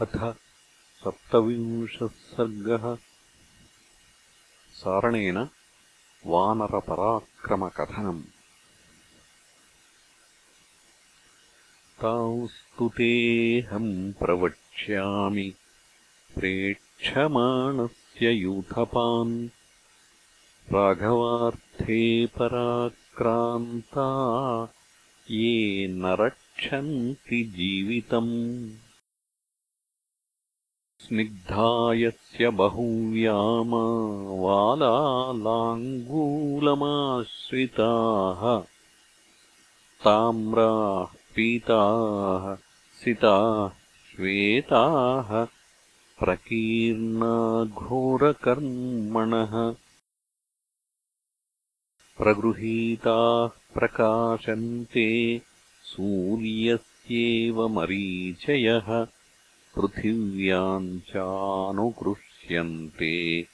अथ सप्तविंशः सर्गः सारणेन वानरपराक्रमकथनम्। तांस्तु तेऽहम् प्रवक्ष्यामि प्रेक्षमाणस्य यूथपान्। राघवार्थे पराक्रान्ता ये न रक्षन्ति जीवितम् स्निग्धायस्य बहुव्यामा वालालाङ्गूलमाश्रिताः ताम्राः पीताः सिताः श्वेताः प्रकीर्णाघोरकर्मणः प्रगृहीताः प्रकाशन्ते सूर्यस्येव मरीचयः पृथिव्याम् चानुकृष्यन्ते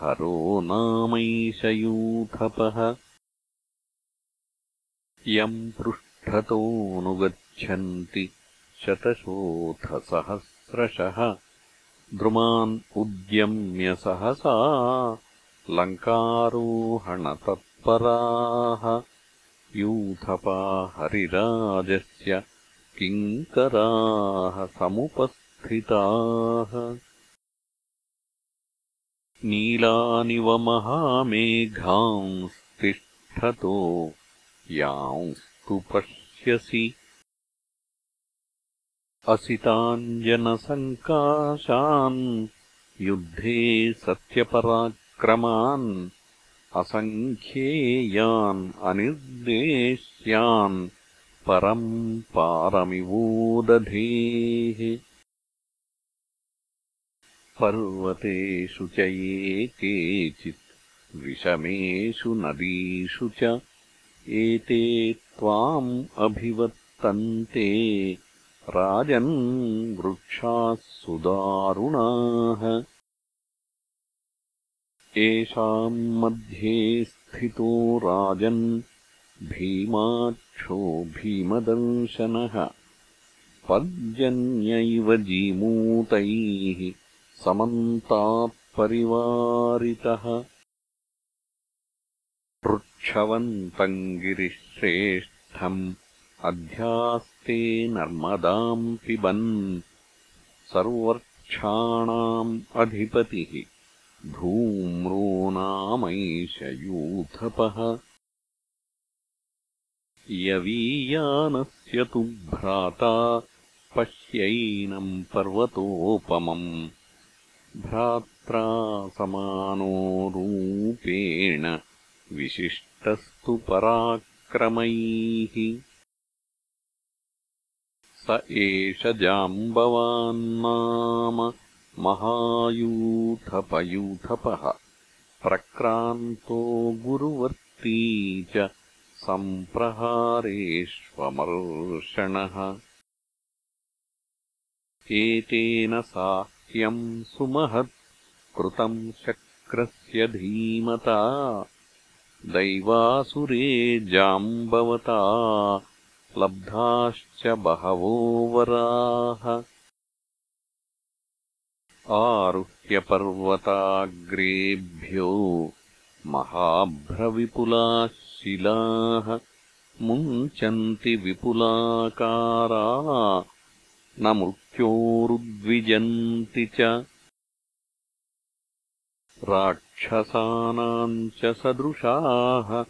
हरो नामैषयूथपः। यम् पृष्ठतोऽनुगच्छन्ति शतशोथसहस्रशः द्रुमान् उद्यम्य सहसा लङ्कारोहणतत्पराः। यूथपा हरिराजस्य किङ्कराः समुपस् स्थिताः नीलानिव महामेघांस्तिष्ठतो यांस्तु पश्यसि। असिताञ्जनसङ्काशान् युद्धे सत्यपराक्रमान् असङ्ख्येयान् अनिर्देश्यान् परम् पारमिवोदधेः पर्वतेषु च ये केचित् विषमेषु नदीषु च एते त्वाम् अभिवर्तन्ते। राजन् वृक्षाः सुदारुणाः येषाम् मध्ये स्थितो राजन् भीमाक्षो भीमदर्शनः। पर्जन्यैव जीमूतैः समन्तात्परिवारितः पृच्छवन्तम् गिरिश्रेष्ठम् अध्यास्ते नर्मदाम् पिबन् सर्वर्क्षाणाम् अधिपतिः धूम्रो नामैषयूथपः यवीयानस्य तु भ्राता पश्यैनम् पर्वतोपमम् भ्रात्रा समानो रूपेण विशिष्टस्तु पराक्रमैः। स एष जाम्बवान्नाम महायूथपयूथपः। प्रक्रान्तो गुरुवर्ती च सम्प्रहारेष्वमर्षणः। एतेन सा यम् सुमहत् कृतम् शक्रस्य धीमता दैवासुरे जाम्बवता लब्धाश्च बहवो वराः आरुह्यपर्वताग्रेभ्यो महाभ्रविपुलाः शिलाः मुञ्चन्ति विपुलाकारा न मृत्योरुद्विजन्ति च। राक्षसानाम् च सदृशाः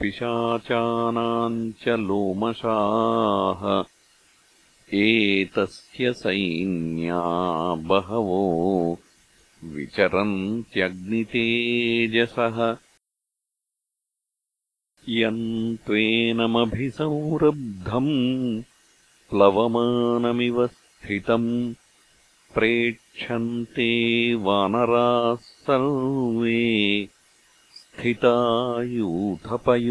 पिशाचानाम् च लोमशाः। एतस्य सैन्या बहवो विचरन्त्यग्नितेजसः। यन्त्वेनमभिसंरब्धम् प्लवमानमिव स्थितम् प्रेक्षन्ते वानराः सर्वे स्थिता यूथपयूथपम्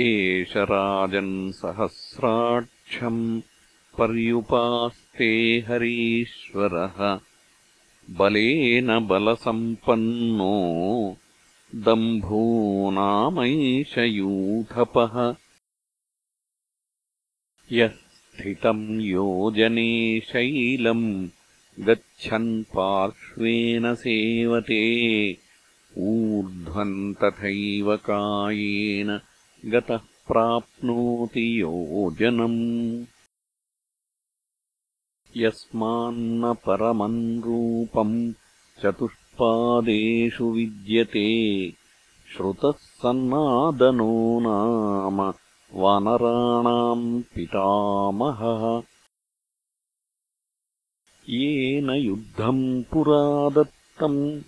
एष राजन् सहस्राक्षम् पर्युपास्ते हरीश्वरः बलेन बलसम्पन्नो दम्भो यूथपः यः स्थितम् योजने शैलम् गच्छन् पार्श्वेन सेवते ऊर्ध्वम् तथैव कायेन गतः प्राप्नोति योजनम्। यस्मान्न परमम् रूपम् चतुष्पादेषु विद्यते। श्रुतः सन्नादनो नाम वानराणाम् पितामहः। येन युद्धम् पुरा दत्तम्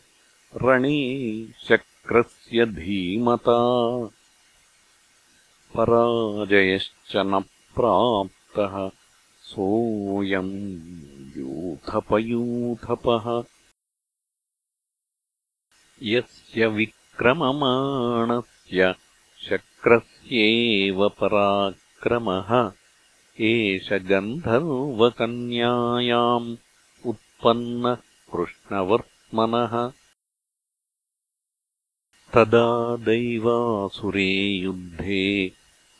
रणे शक्रस्य धीमता। पराजयश्च न प्राप्तः सोऽयम् यूथपयूथपः यस्य विक्रममाणस्य शक्रस्येव पराक्रमः एष गन्धर्वकन्यायाम् उत्पन्नः कृष्णवर्त्मनः। तदा दैवासुरे युद्धे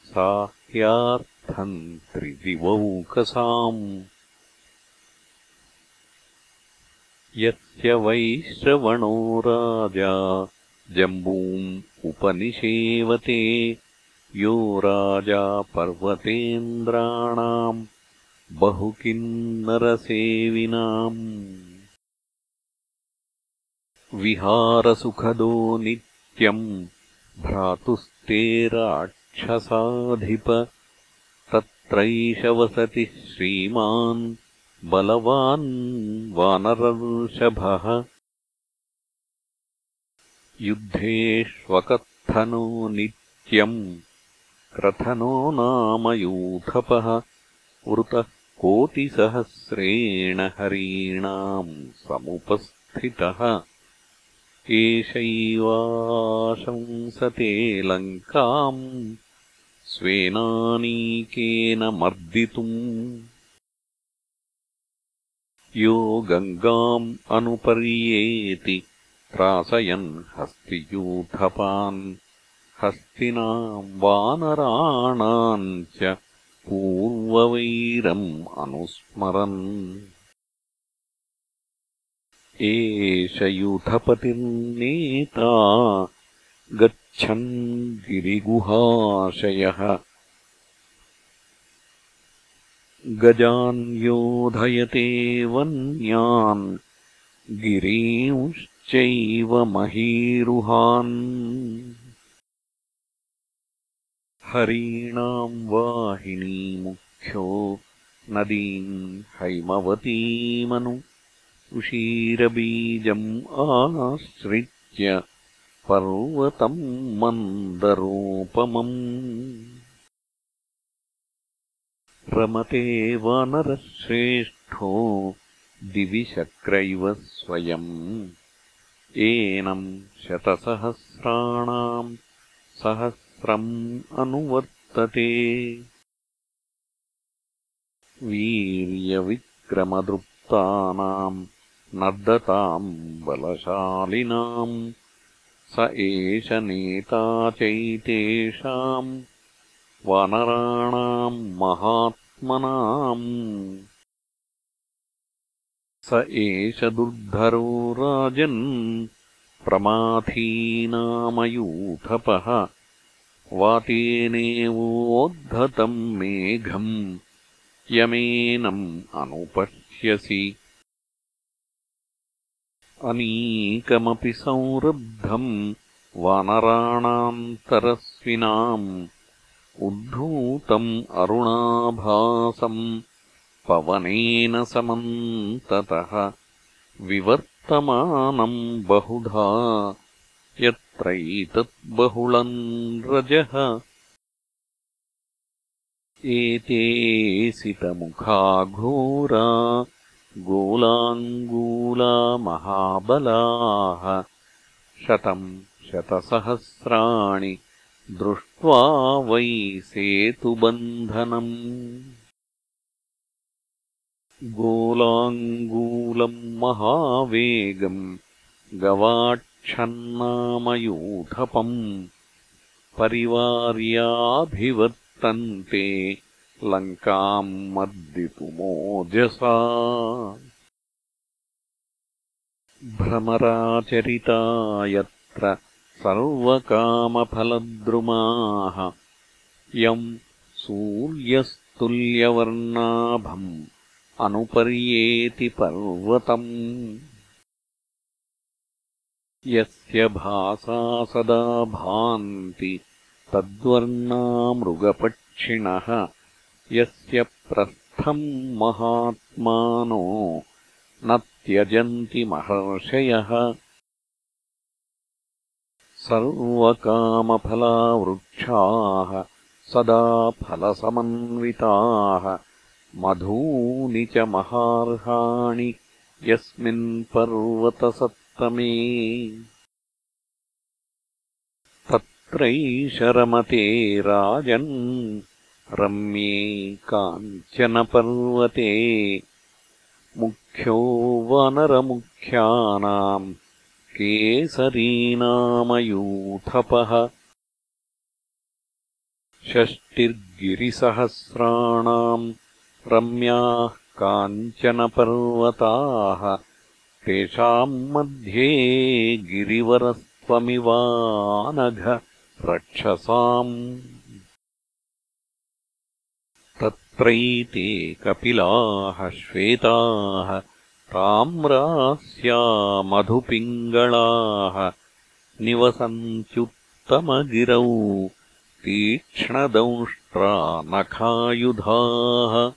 साह्यार्थम् त्रिदिवौकसाम् यस्य वैश्रवणो राजा जम्बूम् उपनिषेवते यो राजा पर्वतेन्द्राणाम् बहुकिन्नरसेविनाम्। विहारसुखदो नित्यम् भ्रातुस्ते राक्षसाधिप तत्रैष वसति श्रीमान् बलवान् वानरवृषभः युद्धेष्वकत्थनो नित्यम् क्रथनो नाम यूथपः। वृतः कोटिसहस्रेण हरीणाम् समुपस्थितः। एषैवाशंसते लङ्काम् स्वेनानीकेन मर्दितुम् यो गङ्गाम् अनुपर्येति त्रासयन् हस्तियूथपान्। हस्तिनाम् वानराणाम् च पूर्ववैरम् अनुस्मरन्। एष यूथपतिर्नेता गच्छन् गिरिगुहाशयः गजान् योधयते वन्यान् गिरींश्चैव महीरुहान्। हरीणाम् वाहिनीमुख्यो नदीम् हैमवतीमनु उशीरबीजम् आश्रित्य पर्वतम् मन्दरोपमम् रमते वानरश्रेष्ठो दिवि शक्रैव स्वयम्। एनम् शतसहस्राणाम् सहस्रम् अनुवर्तते। वीर्यविक्रमदृप्तानाम् नर्दताम् बलशालिनाम् स एष नेता चैतेषाम् वानराणाम् महात् स एष दुर्धरो राजन् प्रमाथीनामयूथपः। वातेनेवोद्धतम् मेघम् यमेनम् अनुपश्यसि। अनीकमपि संरब्धम् वानराणान्तरस्विनाम् उद्धूतम् अरुणाभासम् पवनेन समन्ततः विवर्तमानम् बहुधा यत्रैतद्बहुलम् रजः। एतेऽसितमुखा घोरा गोलाङ्गूला महाबलाः शतम् शतसहस्राणि दृष्ट्वा वै सेतुबन्धनम्। गोलाङ्गूलम् महावेगम् गवाक्षन्नामयूथपम् परिवार्याभिवर्तन्ते लङ्काम् मर्दितुमोजसा भ्रमराचरिता यत्र सर्वकामफलद्रुमाः। यम् सूर्यस्तुल्यवर्णाभम् अनुपर्येति पर्वतम्। यस्य भासा सदा भान्ति तद्वर्णा मृगपक्षिणः यस्य प्रस्थम् महात्मानो न त्यजन्ति महर्षयः सर्वकामफलावृक्षाः सदा फलसमन्विताः। मधूनि च महार्हाणि यस्मिन्पर्वतसत्तमे तत्रैशरमते राजन् रम्ये काञ्चनपर्वते। मुख्यो वानरमुख्यानाम् केसरीनामयूथपः षष्टिर्गिरिसहस्राणाम् रम्याः काञ्चनपर्वताः तेषाम् मध्ये गिरिवरस्त्वमिवानघ रक्षसाम् तत्रैते कपिलाः श्वेताः ताम्रास्या मधुपिङ्गळाः निवसन्त्युत्तमगिरौ तीक्ष्णदंष्ट्रा नखायुधाः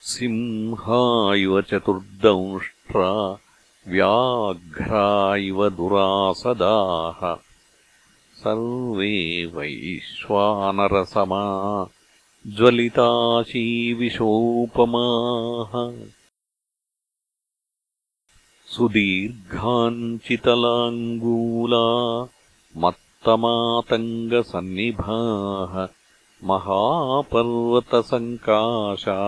सिंहा इव चतुर्दंष्ट्रा व्याघ्रा इव दुरासदाः। सर्वे वैश्वानरसमा ज्वलिताशीविशोपमाः सुदीर्घाञ्चितलाङ्गूला मत्तमातङ्गसन्निभाः। महापर्वतसङ्काशा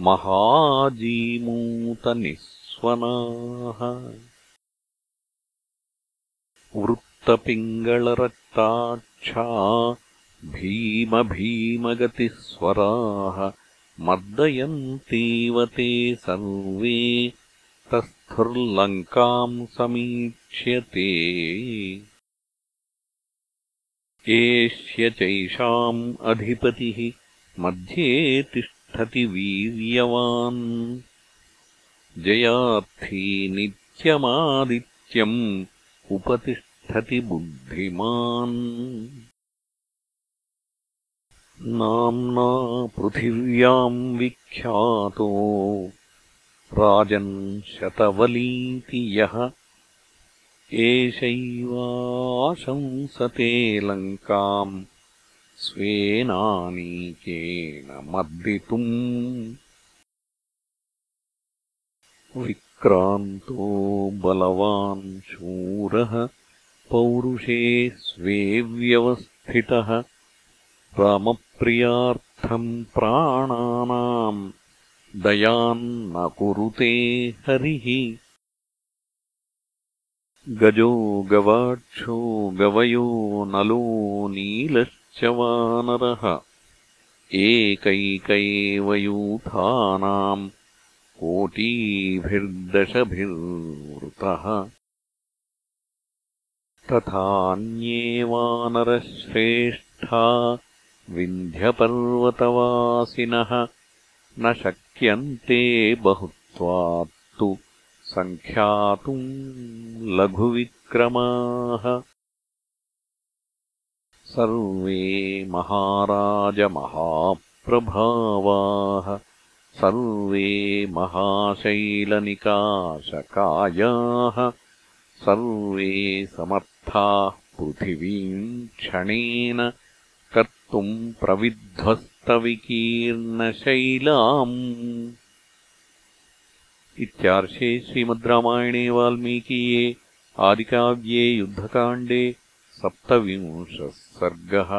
महाजीमूतनिःस्वनाः वृत्तपिङ्गलरक्ताक्षा भीमभीमगतिस्वराः मर्दयन्तीव ते सर्वे तस्थुर्लङ्काम् समीक्ष्यते एष्य चैषाम् अधिपतिः मध्ये तिष्ठति वीर्यवान्। जयार्थी नित्यमादित्यम् उपतिष्ठति बुद्धिमान् नाम्ना पृथिव्याम् विख्यातो। राजन् शतवलीति यः। एषैवाशंसते लङ्काम् स्वेनानीकेन मर्दितुम् विक्रान्तो बलवान् शूरः। पौरुषे स्वे व्यवस्थितः रामप्रियार्थम् प्राणानाम् दयान्न कुरुते हरिः। गजो गवाक्षो गवयो नलो नीलश्च वानरः। एकैक एव यूथानाम् कोटीभिर्दशभिर्वृतः। तथान्ये वानरश्रेष्ठा विन्ध्यपर्वतवासिनः न शक्यन्ते बहुत्वात्तु सङ्ख्यातुम् लघुविक्रमाः। सर्वे महाराजमहाप्रभावाः। सर्वे महाशैलनिकाशकायाः। सर्वे समर्थाः पृथिवीम् क्षणेन कर्तुम् प्रविध्वस्तविकीर्णशैलाम् इत्यार्षे श्रीमद् रामायणे वाल्मीकीये आदिकाव्ये युद्धकाण्डे सप्तविंशः सर्गः